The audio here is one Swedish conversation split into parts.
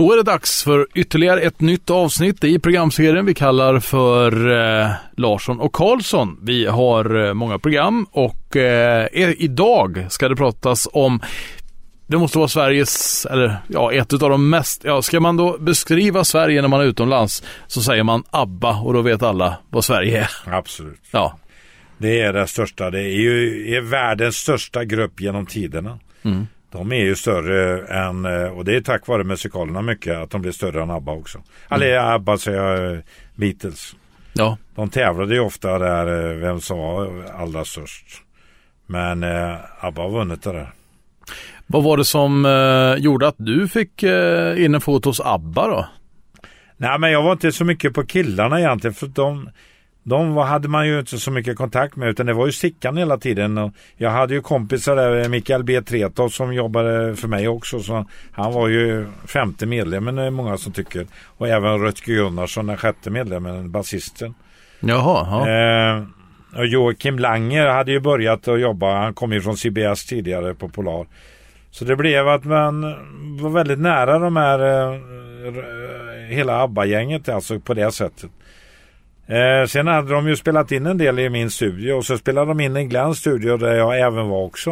Då är det dags för ytterligare ett nytt avsnitt i programserien vi kallar för eh, Larsson och Karlsson. Vi har eh, många program och eh, idag ska det pratas om det måste vara Sveriges, eller ja, ett av de mest, ja, ska man då beskriva Sverige när man är utomlands så säger man ABBA och då vet alla vad Sverige är. Absolut. Ja. Det är det största, det är ju är världens största grupp genom tiderna. Mm. De är ju större än, eh, och det är tack vare musikalerna mycket, att de blir större än ABBA också. Mm. Eller ABBA säger jag, eh, Beatles. Ja. De tävlade ju ofta där, eh, vem som var allra störst. Men eh, ABBA har vunnit det där. Vad var det som eh, gjorde att du fick eh, in en fot hos ABBA då? Nej men jag var inte så mycket på killarna egentligen för de de hade man ju inte så mycket kontakt med utan det var ju Stickan hela tiden. Och jag hade ju kompisar där, Mikael B. Tretow som jobbade för mig också. Så han var ju femte medlemmen är många som tycker. Och även Rötger Gunnarsson, den sjätte medlemmen, basisten. Jaha. Ja. Eh, och Joakim Langer hade ju börjat att jobba, han kom ju från CBS tidigare på Polar. Så det blev att man var väldigt nära de här, eh, hela ABBA-gänget alltså på det sättet. Eh, sen hade de ju spelat in en del i min studio och så spelade de in en Glenns studio där jag även var också.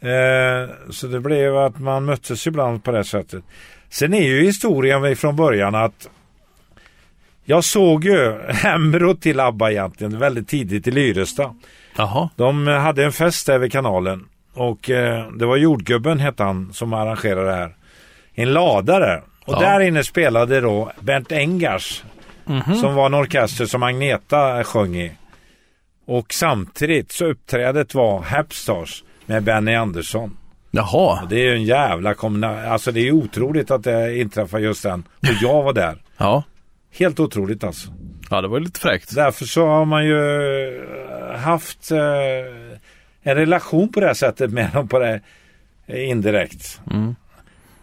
Eh, så det blev att man möttes ibland på det sättet. Sen är ju historien från början att jag såg ju embryot till ABBA egentligen väldigt tidigt i Lyrestad. Jaha. De hade en fest där vid kanalen och eh, det var jordgubben hette han som arrangerade det här. En ladare. Och ja. där inne spelade då Bernt Engars Mm -hmm. Som var en orkester som Agneta sjöng i. Och samtidigt så uppträdet var Hapstars med Benny Andersson. Jaha. Och det är ju en jävla kombination. Alltså det är otroligt att det inträffar just den. Och jag var där. ja. Helt otroligt alltså. Ja, det var lite fräckt. Därför så har man ju haft eh, en relation på det här sättet med dem på det indirekt. Mm.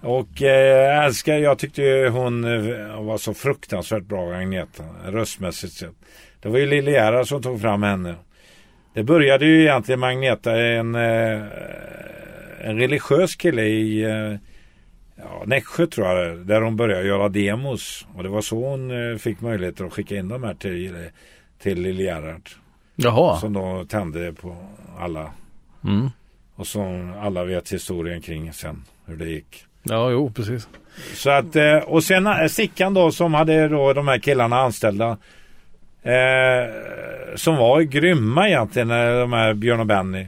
Och eh, älskar, jag tyckte ju hon eh, var så fruktansvärt bra, Agneta, röstmässigt sett. Det var ju Lille Gerhard som tog fram henne. Det började ju egentligen med Agneta, en, eh, en religiös kille i eh, ja, Nässjö tror jag där hon började göra demos. Och det var så hon fick möjligheter att skicka in dem här till, till Lille Gerhard. Jaha. Som då tände på alla. Mm. Och som alla vet historien kring sen, hur det gick. Ja, jo, precis. Så att, eh, och sen eh, Stickan då som hade då de här killarna anställda. Eh, som var grymma egentligen, eh, de här Björn och Benny.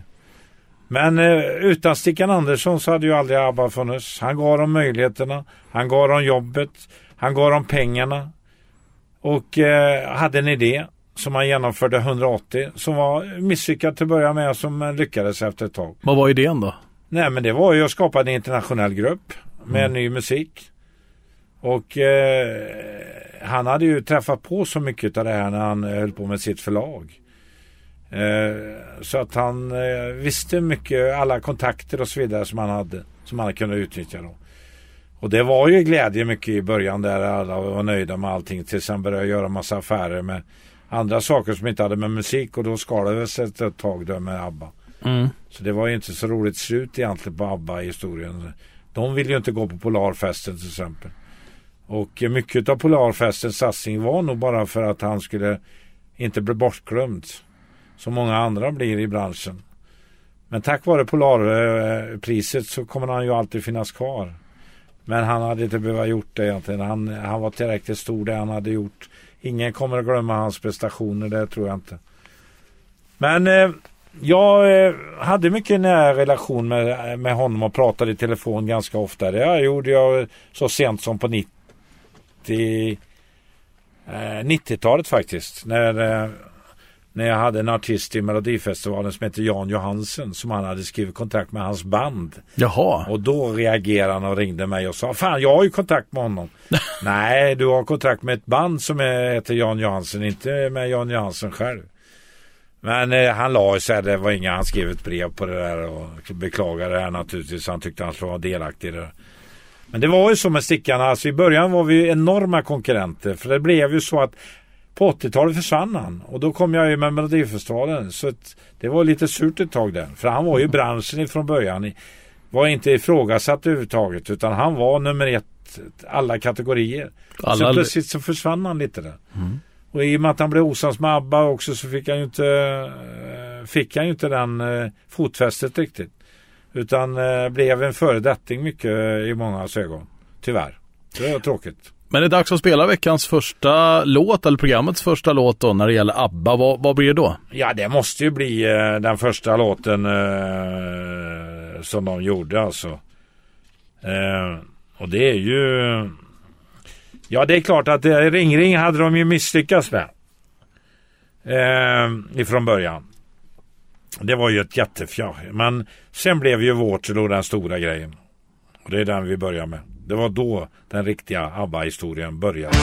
Men eh, utan Stickan Andersson så hade ju aldrig ABBA funnits. Han gav dem möjligheterna. Han gav dem jobbet. Han gav dem pengarna. Och eh, hade en idé som han genomförde 180 som var misslyckad till att börja med som lyckades efter ett tag. Vad var idén då? Nej men det var ju att skapa en internationell grupp med mm. ny musik. Och eh, han hade ju träffat på så mycket av det här när han höll på med sitt förlag. Eh, så att han eh, visste mycket, alla kontakter och så vidare som han hade. Som han kunde utnyttja då. Och det var ju glädje mycket i början där alla var nöjda med allting. Tills han började göra massa affärer med andra saker som inte hade med musik. Och då skalade det sig ett tag där med ABBA. Mm. Så det var ju inte så roligt slut egentligen på ABBA i historien. De vill ju inte gå på Polarfesten till exempel. Och mycket av Polarfestens satsning var nog bara för att han skulle inte bli bortglömd. Som många andra blir i branschen. Men tack vare Polarpriset så kommer han ju alltid finnas kvar. Men han hade inte behövt gjort det egentligen. Han, han var tillräckligt stor det han hade gjort. Ingen kommer att glömma hans prestationer, det tror jag inte. Men eh, jag eh, hade mycket nära relation med, med honom och pratade i telefon ganska ofta. Det gjorde jag så sent som på 90, eh, 90-talet faktiskt. När, eh, när jag hade en artist i Melodifestivalen som heter Jan Johansen som han hade skrivit kontrakt med hans band. Jaha. Och då reagerade han och ringde mig och sa Fan jag har ju kontakt med honom. Nej du har kontrakt med ett band som heter Jan Johansen inte med Jan Johansen själv. Men eh, han la sig, det var inga, han skrev ett brev på det där och beklagade det här naturligtvis. Han tyckte han skulle vara delaktig i det. Men det var ju så med Stickarna, alltså i början var vi enorma konkurrenter. För det blev ju så att på 80-talet försvann han och då kom jag ju med Melodifestivalen. Så det var lite surt ett tag där. För han var ju branschen ifrån början. var inte ifrågasatt överhuvudtaget utan han var nummer ett alla kategorier. Alla... Så plötsligt så försvann han lite där. Mm. Och i och med att han blev osams med ABBA också så fick han ju inte, eh, fick han ju inte den eh, fotfästet riktigt. Utan eh, blev en föredetting mycket i många ögon. Tyvärr. Det var tråkigt. Men det är dags att spela veckans första låt, eller programmets första låt då, när det gäller ABBA. Vad, vad blir det då? Ja, det måste ju bli eh, den första låten eh, som de gjorde alltså. Eh, och det är ju... Ja, det är klart att eh, Ring Ring hade de ju misslyckats med. Eh, ifrån början. Det var ju ett jättefjär. Men sen blev ju Waterloo den stora grejen. Och det är den vi börjar med. Det var då den riktiga ABBA-historien började.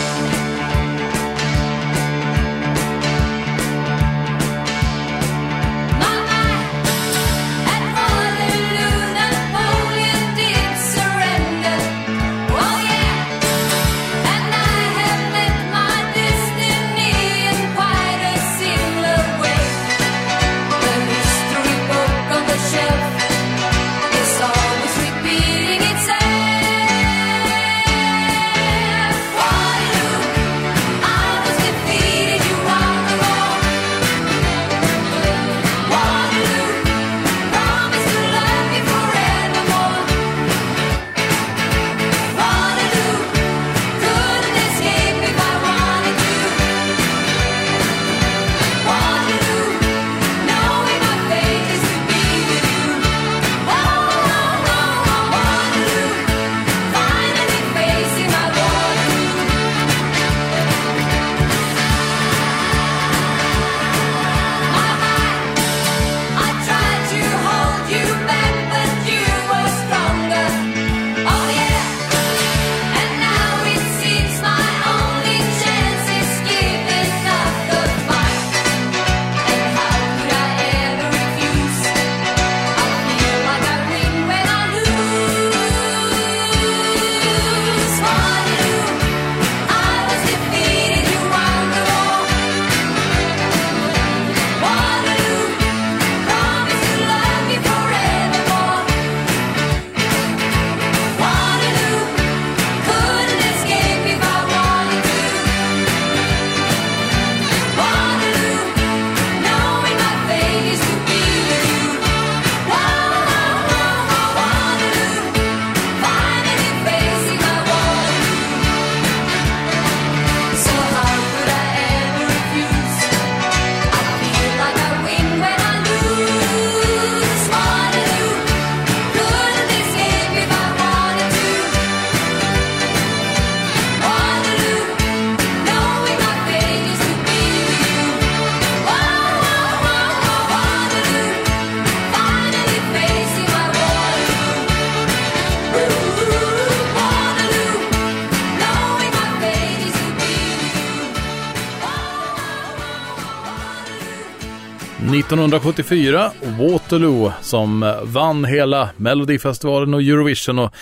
1974, Waterloo, som vann hela Melodifestivalen och Eurovision och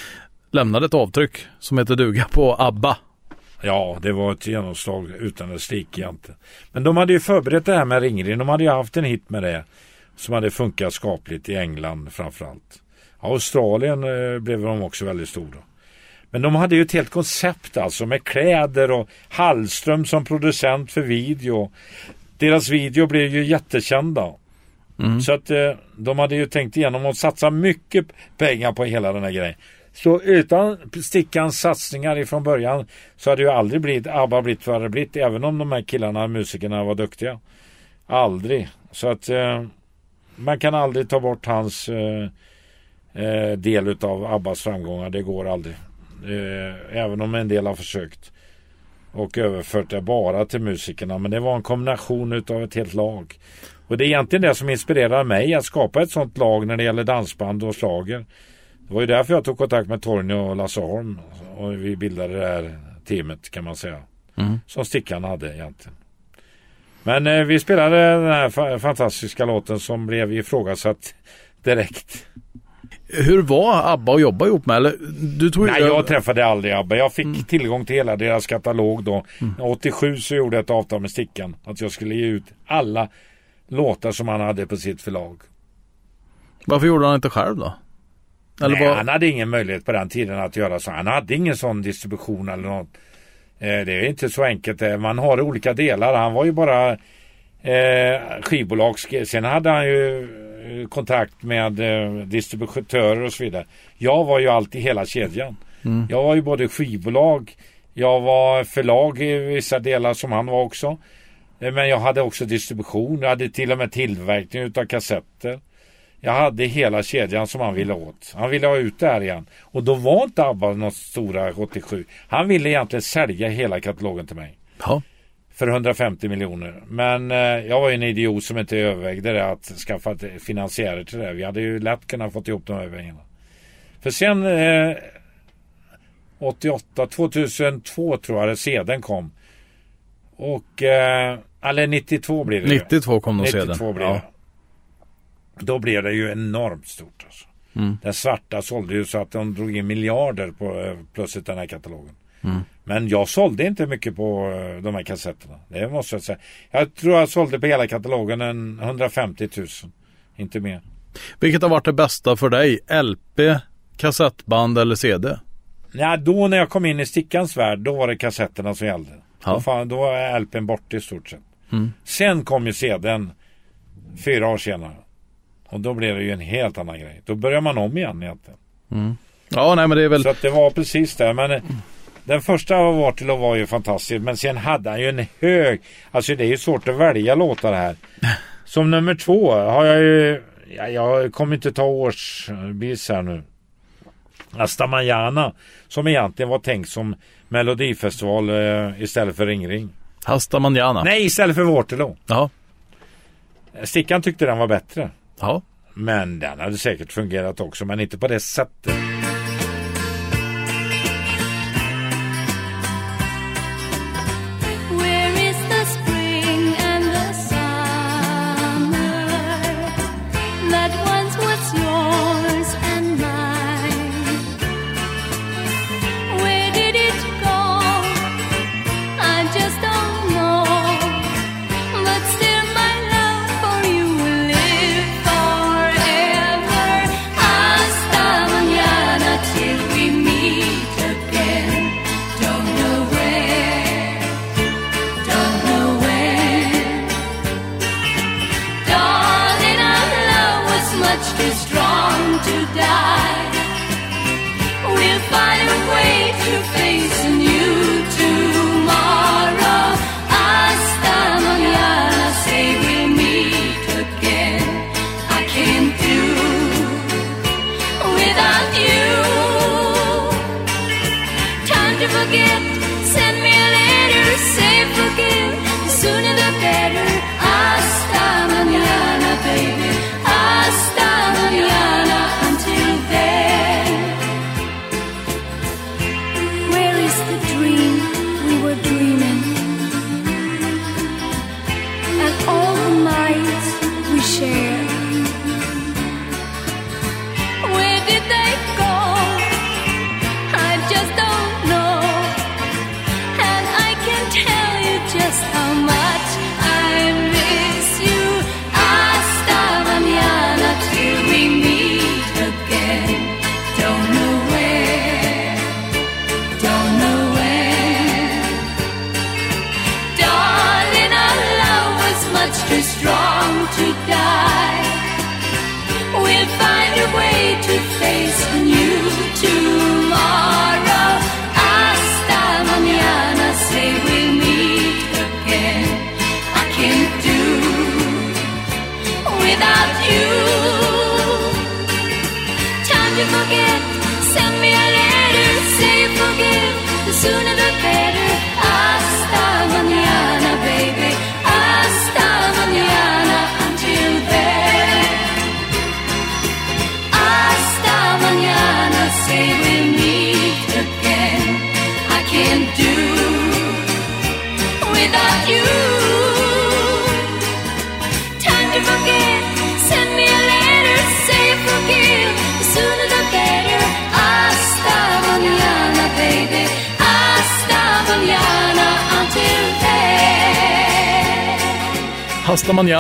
lämnade ett avtryck som heter duga på ABBA. Ja, det var ett genomslag utan dess like egentligen. Men de hade ju förberett det här med ringring. De hade ju haft en hit med det som hade funkat skapligt i England framförallt. Australien eh, blev de också väldigt stora. Men de hade ju ett helt koncept alltså med kläder och Hallström som producent för video. Deras video blev ju jättekända. Mm. Så att eh, de hade ju tänkt igenom att satsa mycket pengar på hela den här grejen. Så utan Stickans satsningar ifrån början så hade ju aldrig blivit ABBA blivit vad det blivit. Även om de här killarna, musikerna var duktiga. Aldrig. Så att eh, man kan aldrig ta bort hans eh, eh, del utav Abbas framgångar. Det går aldrig. Eh, även om en del har försökt. Och överfört det bara till musikerna. Men det var en kombination utav ett helt lag. Och det är egentligen det som inspirerar mig att skapa ett sånt lag när det gäller dansband och slager. Det var ju därför jag tog kontakt med Torgny och Lasse Holm. Och vi bildade det här teamet kan man säga. Mm. Som Stickan hade egentligen. Men eh, vi spelade den här fa- fantastiska låten som blev ifrågasatt direkt. Hur var ABBA att jobba ihop med? Eller, du tog Nej, jag träffade aldrig ABBA. Jag fick tillgång till hela deras katalog då. 87 så gjorde jag ett avtal med Stickan. Att jag skulle ge ut alla låtar som han hade på sitt förlag. Varför gjorde han inte själv då? Eller Nej, vad? han hade ingen möjlighet på den tiden att göra så. Han hade ingen sån distribution eller något. Eh, det är inte så enkelt. eh, Man har olika delar. Han var ju bara eh, skivbolag. Sen hade han ju eh, kontakt med distributörer och så vidare. Jag var ju alltid hela kedjan. Mm. Jag var ju både skivbolag, jag var förlag i vissa delar som han var också. Eh, Men jag hade också distribution. Jag hade till och med tillverkning utav kassetter. Jag hade hela kedjan som han ville åt. Han ville ha ut det här igen. Och då var inte ABBA något stora 87. Han ville egentligen sälja hela katalogen till mig. Ja. För 150 miljoner. Men eh, jag var ju en idiot som inte övervägde det att skaffa finansiärer till det. Vi hade ju lätt kunnat fått ihop de här pengarna. För sen eh, 88, 2002 tror jag det sedan kom. Och, eh, eller 92 blir det ju. 92 kom de 92 sedan. blir Ja. det. Då blev det ju enormt stort. Alltså. Mm. Den svarta sålde ju så att de drog in miljarder på eh, plötsligt den här katalogen. Mm. Men jag sålde inte mycket på eh, de här kassetterna. Det måste jag säga. Jag tror jag sålde på hela katalogen en 150 000. Inte mer. Vilket har varit det bästa för dig? LP, kassettband eller CD? Ja, då när jag kom in i Stickans värld, då var det kassetterna som gällde. Ja. Då, fan, då var LPn borta i stort sett. Mm. Sen kom ju CDn fyra år senare. Och då blev det ju en helt annan grej. Då börjar man om igen egentligen. Ja, nej men det är väl... Så att det var precis det. Men eh, den första av Vartilo var ju fantastisk. Men sen hade han ju en hög... Alltså det är ju svårt att välja låtar här. Som nummer två har jag ju... Ja, jag kommer inte ta årsvis här nu. Asta Manana. Som egentligen var tänkt som Melodifestival eh, istället för Ring Ring. Hasta manjana. Nej, istället för Waterloo. Ja. Stickan tyckte den var bättre. Ja. Men den hade säkert fungerat också, men inte på det sättet.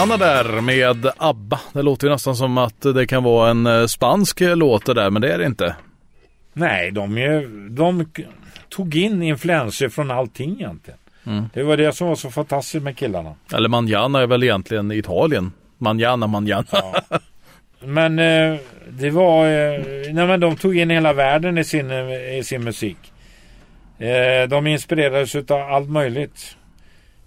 Manana där med ABBA. Det låter ju nästan som att det kan vara en eh, spansk låt det där, men det är det inte. Nej, de, är- de tog in influenser från allting egentligen. Mm. Det var det som var så fantastiskt med killarna. Eller Manana är väl egentligen Italien. Manana, Manana. Men eh, det var, eh, nej men de tog in hela världen i sin, eh, i sin musik. Eh, de inspirerades av allt möjligt.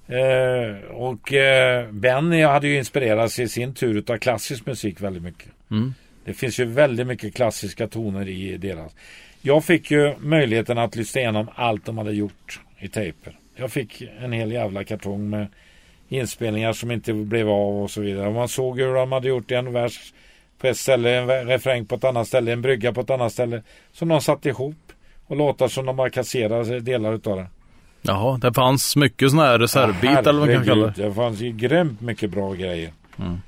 Eh, och eh, Benny hade ju inspirerats i sin tur av klassisk musik väldigt mycket. Mm. Det finns ju väldigt mycket klassiska toner i deras. Jag fick ju möjligheten att lyssna igenom allt de hade gjort i tejper. Jag fick en hel jävla kartong med inspelningar som inte blev av och så vidare. Man såg hur de hade gjort en vers på ett ställe, en refräng på ett annat ställe, en brygga på ett annat ställe. Som de satte ihop och låtar som de bara kasserade delar utav det. Jaha, det fanns mycket sådana här reservbit eller vad man kan kalla det. Det fanns ju grymt mycket bra grejer. Mm.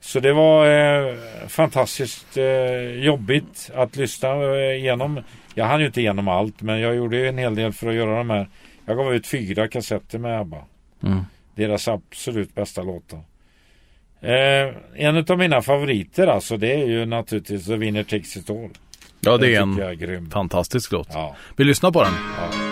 Så det var eh, fantastiskt eh, jobbigt att lyssna eh, igenom. Jag hann ju inte igenom allt men jag gjorde ju en hel del för att göra de här. Jag gav ut fyra kassetter med ABBA. Mm. Deras absolut bästa låtar. Eh, en av mina favoriter alltså det är ju naturligtvis The Winner Takes It All. Ja, det är en är fantastisk låt. Ja, Vi lyssnar på den. ja.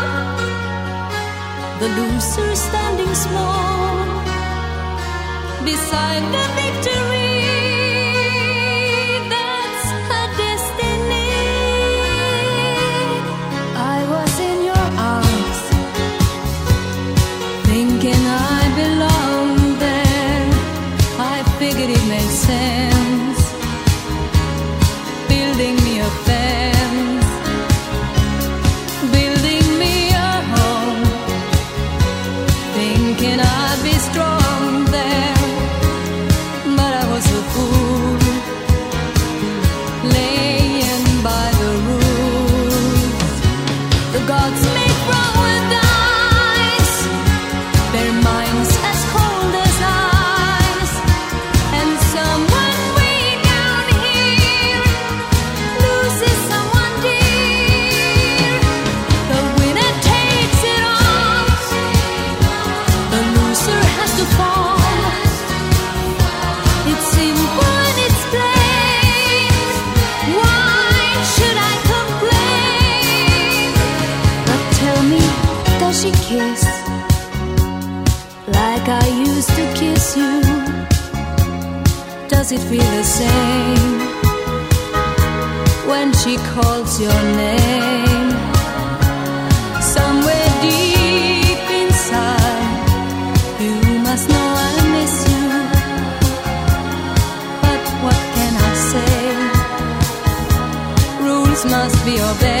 the loser standing small beside the victory. That's her destiny. I was in your arms, thinking I belonged there. I figured it made sense Does it feel the same when she calls your name? Somewhere deep inside, you must know I miss you. But what can I say? Rules must be obeyed.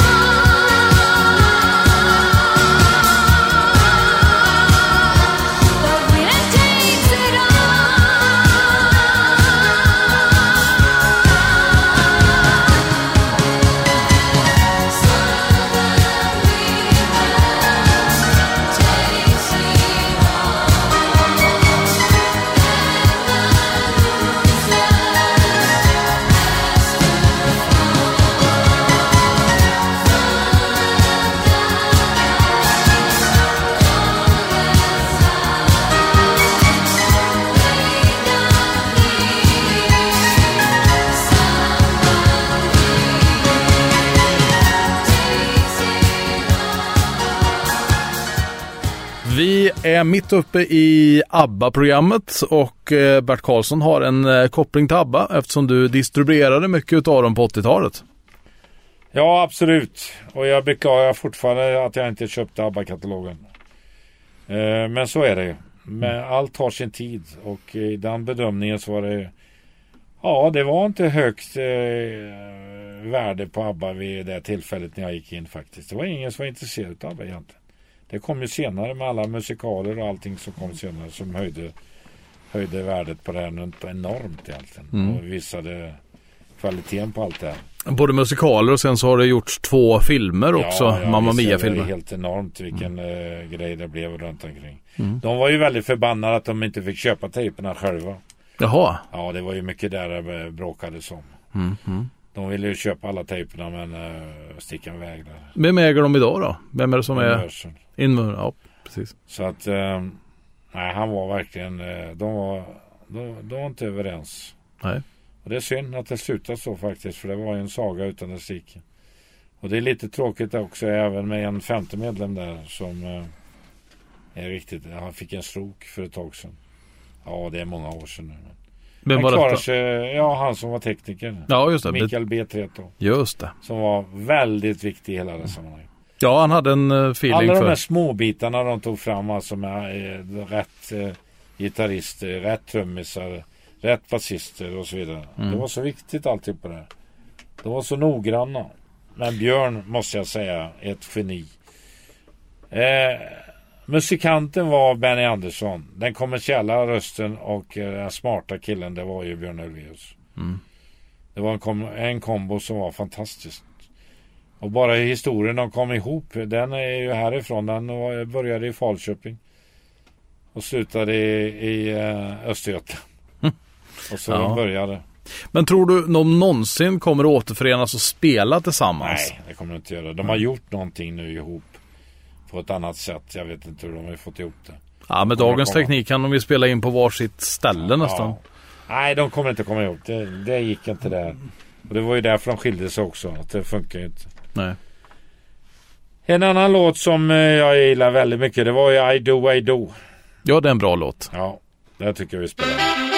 Är mitt uppe i ABBA-programmet och eh, Bert Karlsson har en eh, koppling till ABBA eftersom du distribuerade mycket av dem på 80-talet. Ja, absolut. Och jag beklagar fortfarande att jag inte köpte ABBA-katalogen. Eh, men så är det. Men allt har sin tid och i den bedömningen så var det Ja, det var inte högt eh, värde på ABBA vid det tillfället när jag gick in faktiskt. Det var ingen som var intresserad av ABBA egentligen. Det kom ju senare med alla musikaler och allting som kom senare som höjde, höjde värdet på det här något enormt egentligen. Mm. Och visade kvaliteten på allt det här. Både musikaler och sen så har det gjorts två filmer också, Mamma visst är Det Mia-filmer. är helt enormt vilken eh, grej det blev runt omkring. Mm. De var ju väldigt förbannade att de inte fick köpa tejperna själva. Jaha. Ja, det var ju mycket där det bråkades om. Mm, mm. De ville ju köpa alla tejperna men uh, stickan vägrade. Vem äger de idag då? Vem är det som är Universal. inmur? Ja, precis. Så att, eh, nej han var verkligen, eh, de, var, de, de var inte överens. Nej. Och det är synd att det slutar så faktiskt, för det var ju en saga utan dess like. Och det är lite tråkigt också även med en femte medlem där som eh, är riktigt, han fick en stroke för ett tag sedan. Ja, det är många år sedan nu. Han var klarar sig, ja han som var tekniker. Ja, just det. Mikael B. Treto. Just det. Som var väldigt viktig i hela det sammanhanget. Ja, han hade en uh, feeling Alla de för... här små bitarna de tog fram alltså med eh, rätt eh, gitarrister, rätt trummisar, rätt basister och så vidare. Mm. Det var så viktigt alltid på det. här. De var så noggranna. Men Björn måste jag säga är ett geni. Eh, musikanten var Benny Andersson. Den kommersiella rösten och eh, den smarta killen det var ju Björn Ulvaeus. Mm. Det var en, kom en kombo som var fantastisk. Och bara historien de kom ihop, den är ju härifrån. Den började i Falköping. Och slutade i, i eh, Östergötland. Och så Ja. de började. Men tror du de någonsin kommer att återförenas och spela tillsammans? Nej, det kommer de inte göra. De har gjort någonting nu ihop. På ett annat sätt. Jag vet inte hur de har fått ihop det. Ja, med Kommer dagens komma. teknik kan de ju spela in på varsitt ställe nästan. Ja. Nej, de kommer inte komma ihop. Det, det gick inte där. Och det var ju därför de skilde sig också. Att det funkar ju inte. Nej. En annan låt som eh, jag gillar väldigt mycket. Det var ju I Do I Do. Ja, det är en bra låt. Ja, det tycker jag vi spelar.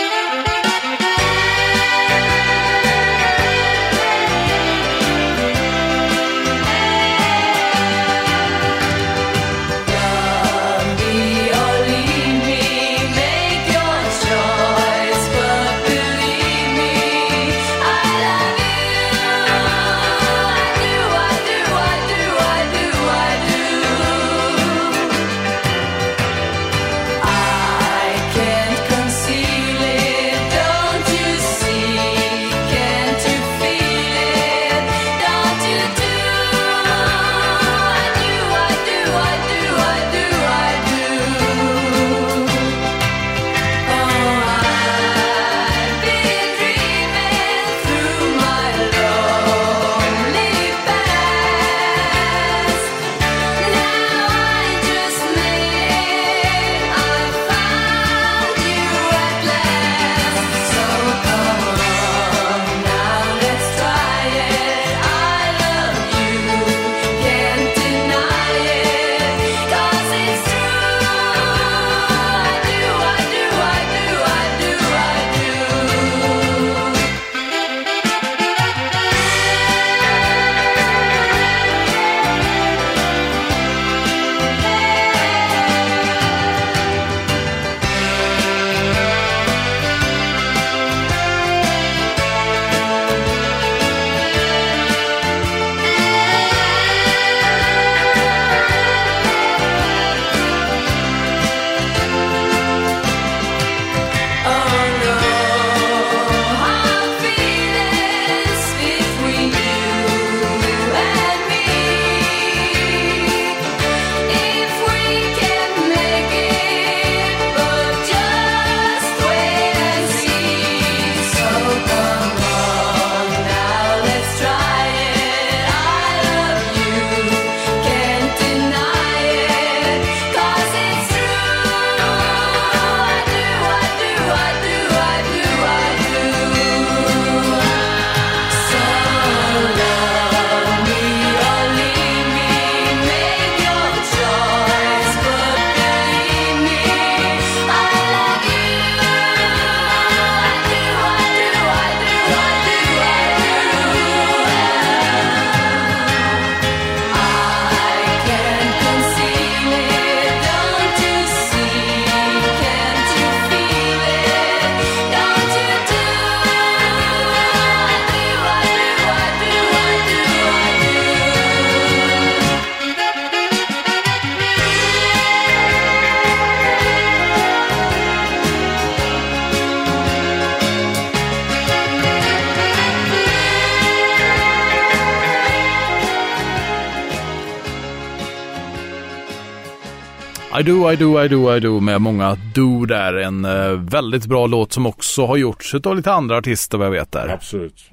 I do, I do, I do, I do med många do där. En eh, väldigt bra låt som också har gjorts av lite andra artister vad jag vet där. Absolut.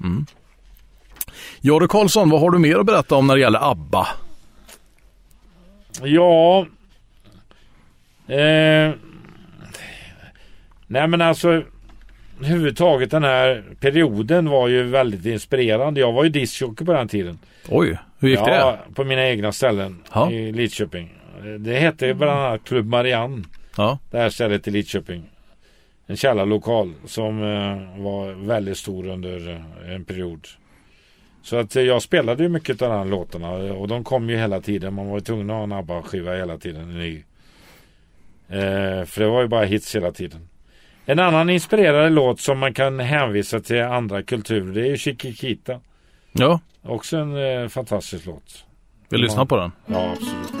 Jare Karlsson, vad har du mer att berätta om när det gäller ABBA? Ja. Eh, nej men alltså. Överhuvudtaget den här perioden var ju väldigt inspirerande. Jag var ju discjockey på den tiden. Oj, hur gick ja, på mina egna ställen Ja. i Lidköping. Det hette ju bland annat Klubb Marianne. Ja, Det här stället i Lidköping. En källarlokal som eh, var väldigt stor under eh, en period. Så att eh, jag spelade ju mycket av de här låtarna och de kom ju hela tiden. Man var ju tvungen att ha en ABBA-skiva hela tiden. en Ny. Eh, för det var ju bara hits hela tiden. En annan inspirerande låt som man kan hänvisa till andra kulturer det är ju Chiquita. ja Också en eh, fantastisk låt. vi lyssnar på den. Ja, absolut.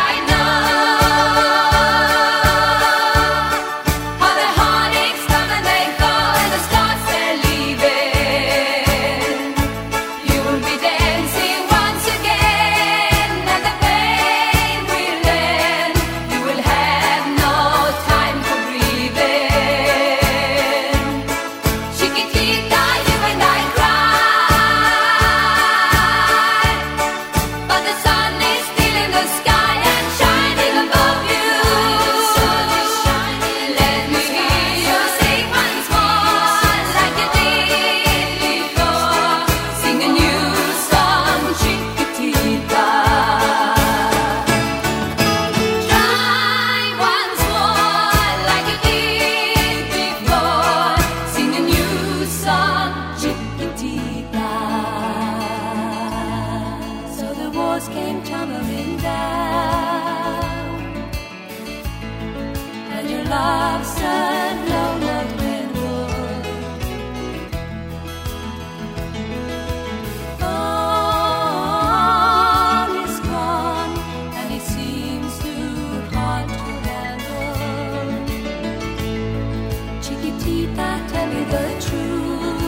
Chiquitita, tell me the truth.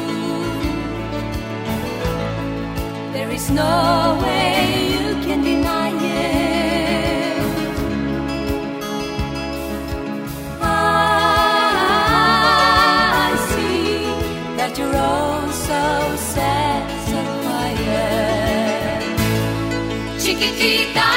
There is no way you can deny it. I see that you're all so sad, so quiet. Chiquitita,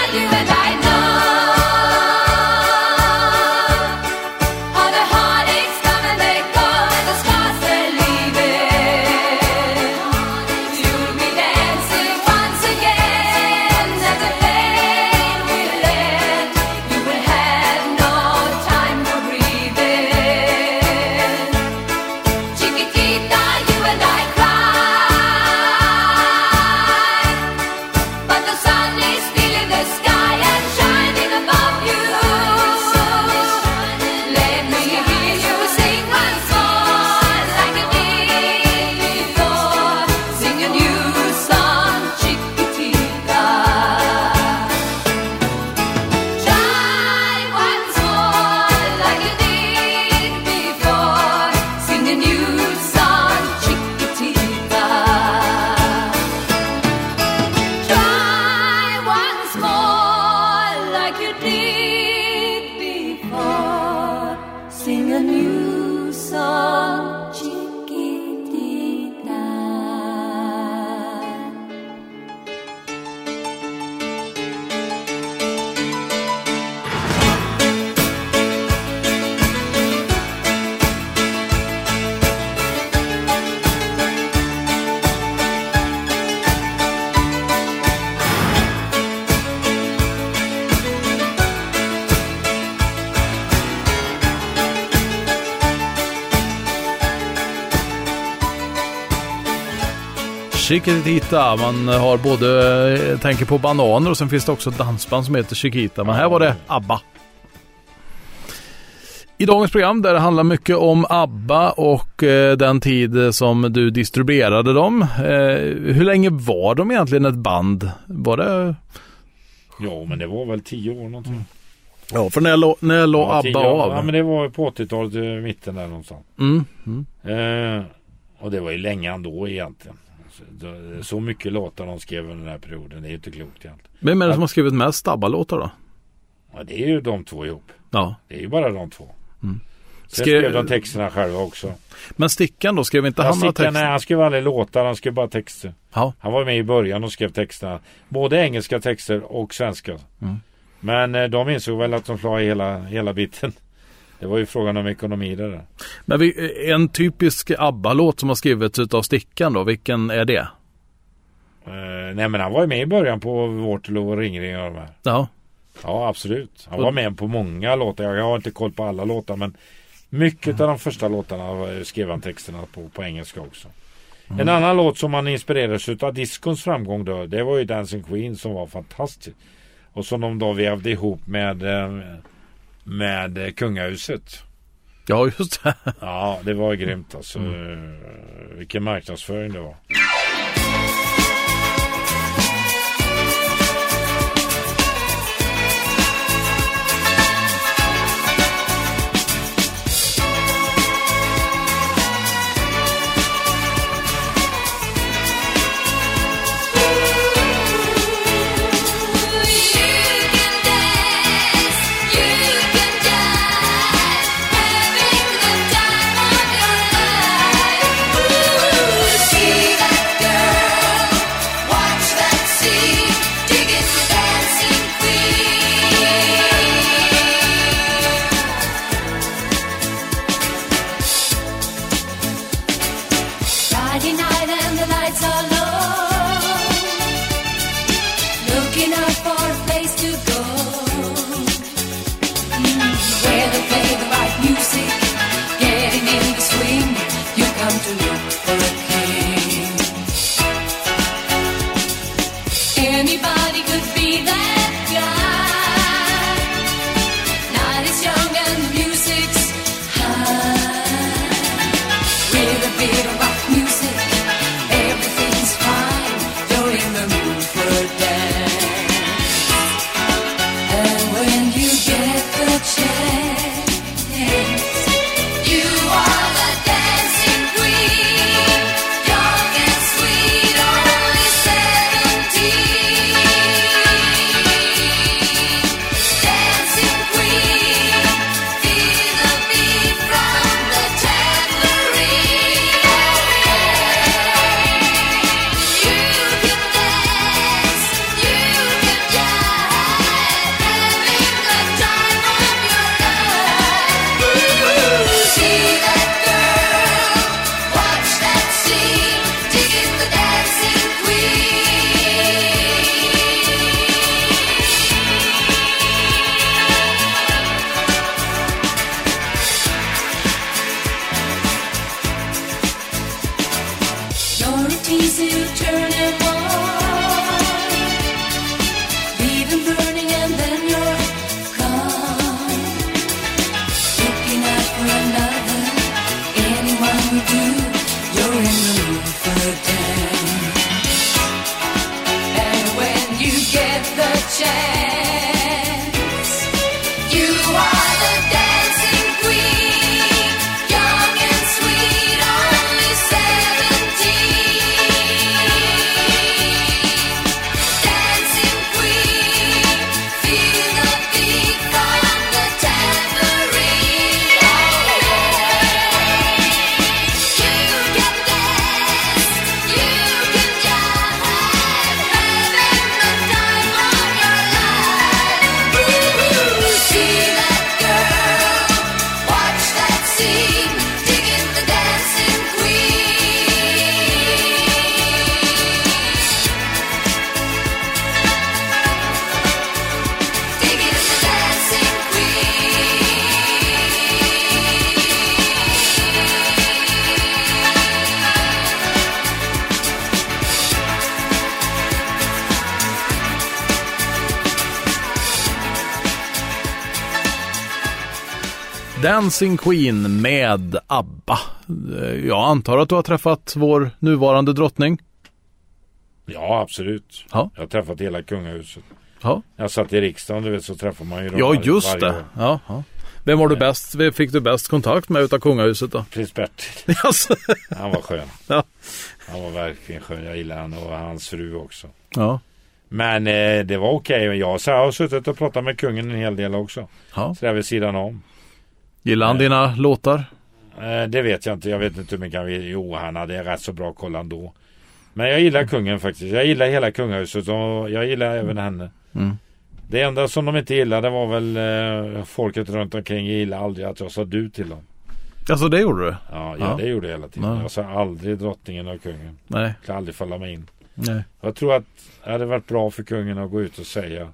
Chiquitita. Man har både, eh, tänker på bananer och sen finns det också dansband som heter Chiquita. Men här var det ABBA. I dagens program där det handlar mycket om ABBA och eh, den tid som du distribuerade dem. Eh, hur länge var de egentligen ett band? Var det... Ja, men det var väl tio år någonting. Ja, för när la, när la Ja, ABBA av? Ja, men det var på 80-talet, i mitten där någonstans. mm, mm. Eh, och det var ju länge ändå egentligen. Så, mycket låtar de skrev under den här perioden. Det är ju inte klokt egentligen. Vem är det som har skrivit mest ABBA-låtar då? Ja, det är ju de två ihop. Ja. Det är ju bara de två. Mm. Sen Skrev- skrev de texterna själva också. Men Stickan då? Skrev inte Ja, han några texter? nej, han skrev aldrig låtar, han skrev bara texter. Ja. Han var med i början och skrev texterna. Både engelska texter och svenska. Mm. Men eh, de insåg väl att de i hela, hela biten. Det var ju frågan om ekonomi det där. Men vi, en typisk ABBA-låt som har skrivits utav Stickan då, vilken är det? Eh, nej men han var ju med i början på Waterloo och Ring Ring och de här. Ja. Ja absolut. Han var med på många låtar. Jag har inte koll på alla låtar men mycket av de första låtarna skrev han texterna på, på engelska också. En annan låt som man inspirerades av diskons framgång då, det var ju Dancing Queen som var fantastisk. Och som de då vävde ihop med, eh, med eh, kungahuset. Ja, just det. Ja, det var grymt alltså. Eh, Vilken marknadsföring det var. Dancing Queen med ABBA. Eh, Jag antar att du har träffat vår nuvarande drottning? Ja, absolut. Ja. Jag har träffat hela kungahuset. Ja, Jag satt i riksdagen, du vet, så träffar man ju dem ja just det. Ja, ja. Vem var du bäst, vem fick du bäst kontakt med utav kungahuset då? Prins Bertil, Alltså, han var skön. Ja. Han var verkligen skön. Jag gillar han och hans fru också. ja. Men eh, det var okej. Jag, så jag har suttit och pratat med kungen en hel del också. ja. Så där vid sidan om. Gillar han dina låtar? Eh, det vet jag inte. Jag vet inte hur mycket han vill. Jo, han hade rätt så bra koll ändå. Men jag gillar kungen faktiskt. Jag gillar hela kungahuset och jag gillar även henne. Mm. Det enda som de inte gillade var väl eh, folket runt omkring. Jag gillade aldrig att jag sa du till dem. Alltså det gjorde du? Ja, ja, Ja. det gjorde jag hela tiden. Ja. Jag sa aldrig drottningen och kungen. Nej. Jag kan aldrig falla mig in. Nej. Jag tror att det hade varit bra för kungen att gå ut och säga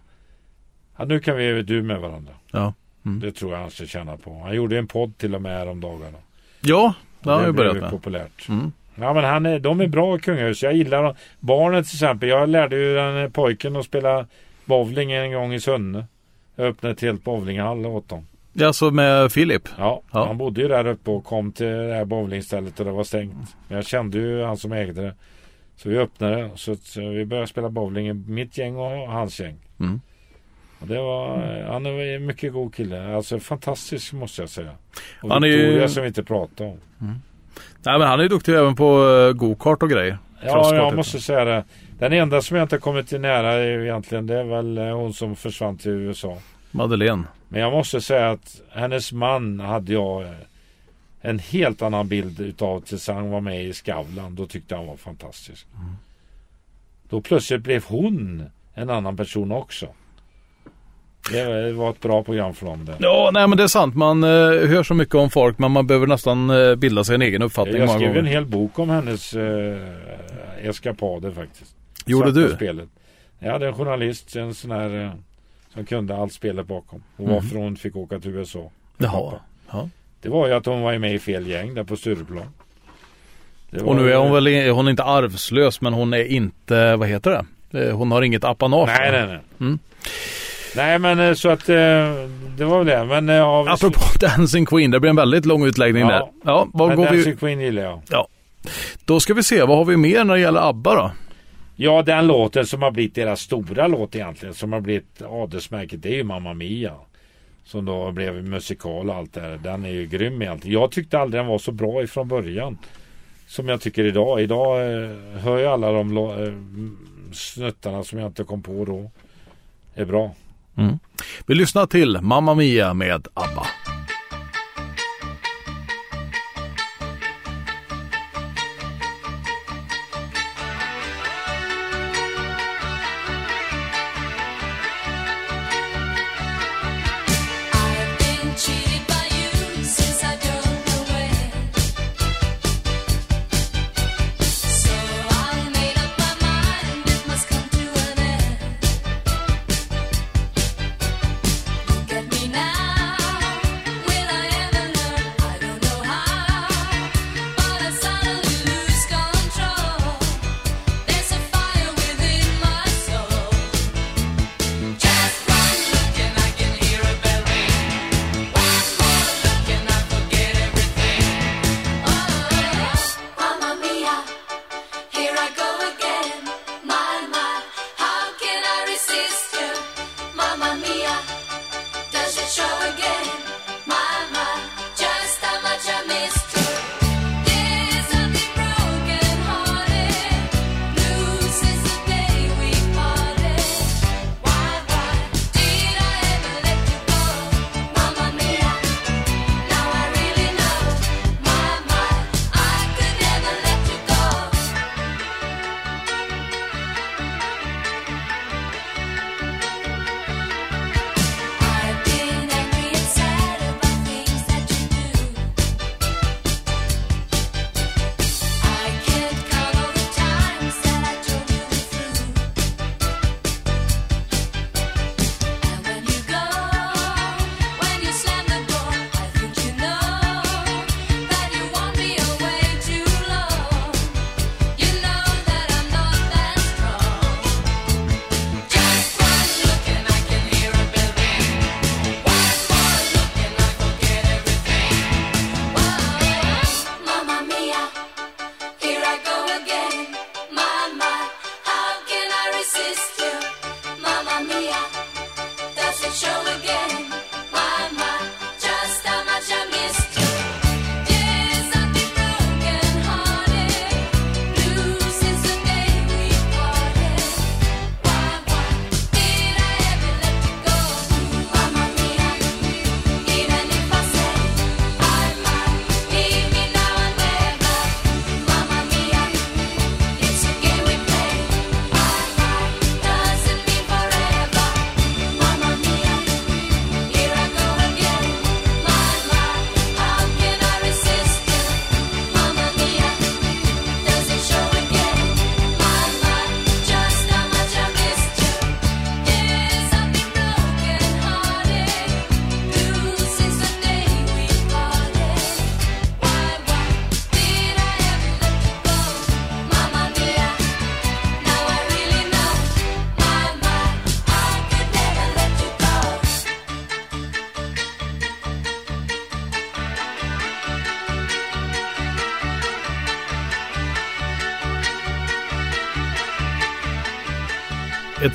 att nu kan vi du med varandra. Ja. Mm. Det tror jag han ska tjäna på. Han gjorde en podd till och med om dagarna. Ja, det har jag ju börjat med. populärt. Mm. Ja men han är, de är bra i kungahus. Jag gillar dem. Barnen till exempel. Jag lärde ju den här pojken att spela bowling en gång i Sunne. Jag öppnade ett helt bowlinghall åt dem. Alltså med Filip? Ja, Ja. han bodde ju där uppe och kom till det här bowlingstället och det var stängt. Men jag kände ju han som ägde det. Så vi öppnade så, så vi började spela bowling i mitt gäng och hans gäng. Mm. Det var, han är en mycket god kille. Alltså fantastisk måste jag säga. Och Han är ju- Victoria som vi inte pratade om. Nej men han är duktig även på uh, go-kart och grejer. Ja, jag måste säga det. Den enda som jag inte kommit till nära är ju egentligen det är väl eh, hon som försvann till USA. Madeleine. Men jag måste säga att hennes man hade jag eh, en helt annan bild utav tills han var med i Skavlan. Då tyckte jag han var fantastisk. Då plötsligt blev hon en annan person också. Det var ett bra program för dem det. Ja, nej men det är sant. Man eh, hör så mycket om folk men man behöver nästan eh, bilda sig en egen uppfattning Jag skrev en hel bok om hennes eh, eskapader faktiskt. Gjorde du? Spelet. Jag hade en journalist, en sån här eh, som kunde allt spelet bakom. Och Mhm. varför hon fick åka till USA. Jaha. Ja. Det var ju att hon var med i fel gäng där på Stureplan. Och nu är hon väl i- hon är inte arvslös men hon är inte, vad heter det? Eh, Hon har inget apanage. Nej, nej, nej. Mm. Nej, men eh, så att eh, det var väl det. Men eh, ja, vi- Apropå Dancing Queen, det blir en väldigt lång utläggning Ja. där. Ja, vad men går vi... Dancing Queen gillar jag. Då ska vi se, vad har vi mer när det gäller ABBA då? Ja, den låten som har blivit deras stora låt egentligen. Som har blivit adelsmärket. Det är ju Mamma Mia. Som då blev musikal och allt det här. Den är ju grym egentligen. Jag tyckte aldrig den var så bra ifrån början. Som jag tycker idag. Idag eh, hör jag alla de eh, snuttarna som jag inte kom på då. Är bra. Mm. Vi lyssnar till Mamma Mia med ABBA.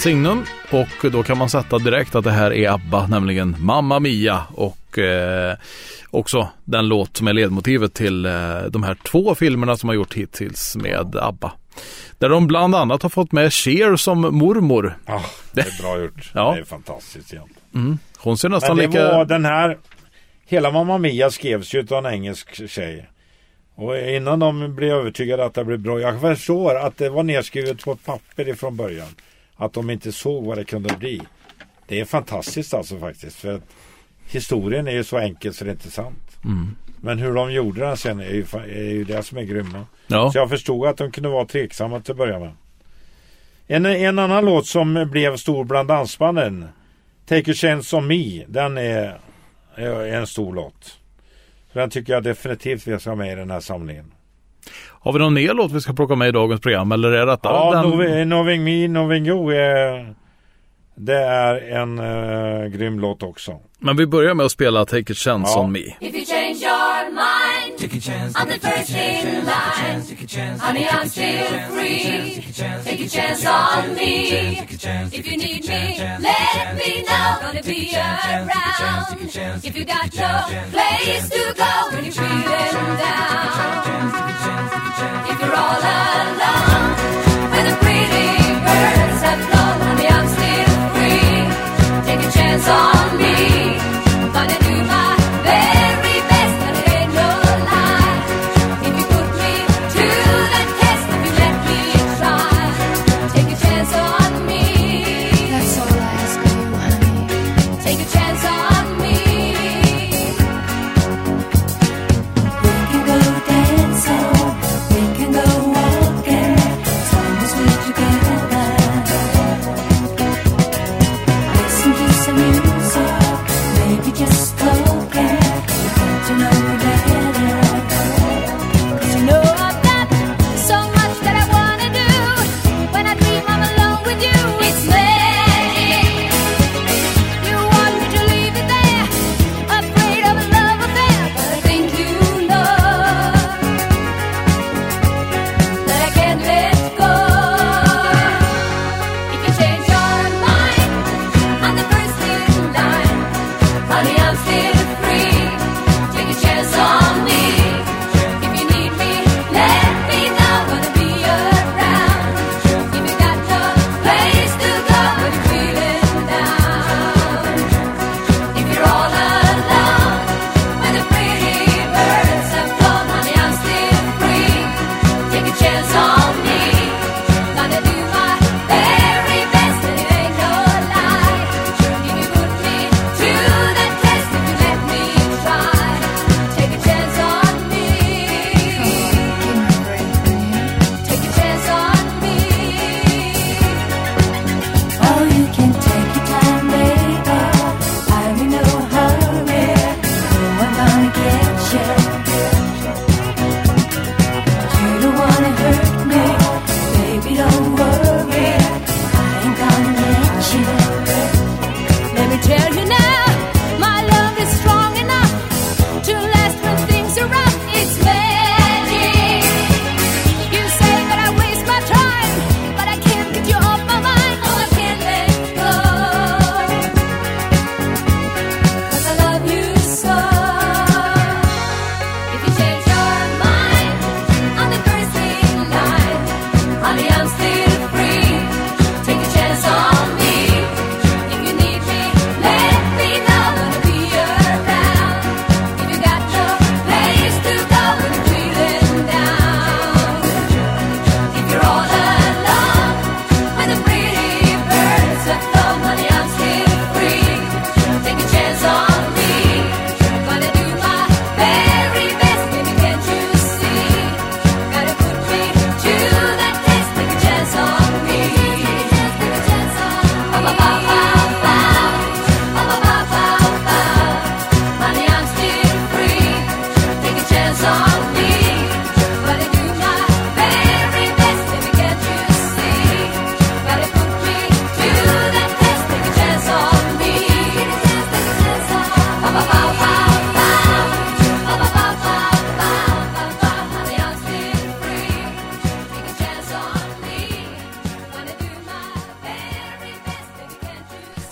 Signum och då kan man sätta direkt att det här är ABBA, nämligen Mamma Mia och eh, också den låt som är ledmotivet till eh, de här två filmerna som har gjort hittills med ABBA. Där de bland annat har fått med Cher som mormor. Ah, det är bra gjort. Ja. Det är fantastiskt. Ja. Hon ser Men nästan det lika... var den här Hela Mamma Mia skrevs ju av en engelsk tjej. Och innan de blev övertygade att det blev bra. Jag förstår att det var nedskrivet på ett papper ifrån början. Att de inte såg vad det kunde bli. Det är fantastiskt alltså faktiskt. För att historien är ju så enkel så det är inte sant. Mm. Men hur de gjorde den sen är ju, är ju det som är grymma. Ja. Så jag förstod att de kunde vara tveksamma till att börja med. En, en annan låt som blev stor bland dansbanden. Take a chance on me. Den är, är en stor låt. Så den tycker jag definitivt vi ska ha med i den här samlingen. Har vi någon mer låt vi ska plocka med i dagens program eller är detta Ja, den... Novi- Noving Me, Noving You är, det är en uh, grym låt också. Men vi börjar med att spela Take a chance Ja. on me. Take a chance, I'm the first in line. chance, Honey, I'm still free. Take a chance on me. take a chance, If you need me, let me know. Gonna be around. If you got no place to go when you're feeling down. If you're all alone, when the pretty birds have flown, honey, I'm still free. Take a chance on me.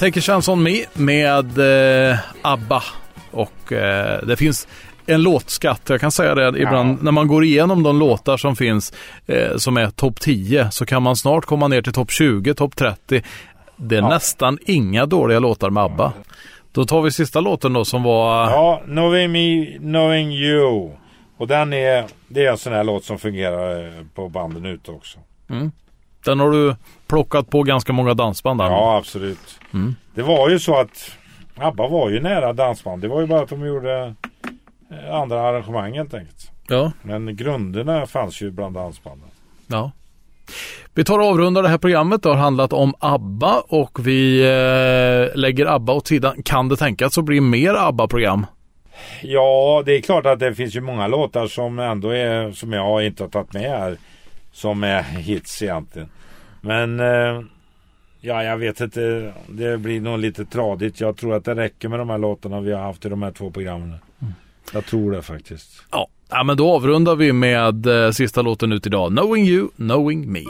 Take a chance on me med eh, ABBA. Och eh, det finns en låtskatt, jag kan säga det ibland Ja. när man går igenom de låtar som finns eh, som är topp 10 så kan man snart komma ner till topp 20, topp 30. Det är Ja. nästan inga dåliga låtar med ABBA. Då tar vi sista låten då som var... Ja, Knowing Me, Knowing You. Och den är, det är en sån här låt som fungerar eh, på banden ute också. Den har du plockat på ganska många dansband där. Ja, absolut. Mm. Det var ju så att ABBA var ju nära dansband. Det var ju bara att de gjorde eh, andra arrangemang helt enkelt. Ja, Men grunderna fanns ju bland dansbanden. ja. Vi tar och avrundar det här programmet. Det har handlat om ABBA och vi eh, lägger ABBA åt sidan. Kan det tänkas att bli mer ABBA-program? Ja, det är klart att det finns ju många låtar som ändå är, som jag inte har tagit med här, som är hits egentligen. Men, eh, ja, jag vet inte. Det blir nog lite tradigt. Jag tror att det räcker med de här låtarna vi har haft i de här två programmen. Jag tror det faktiskt. Ja. ja, men då avrundar vi med eh, sista låten ut idag. Knowing you, knowing me.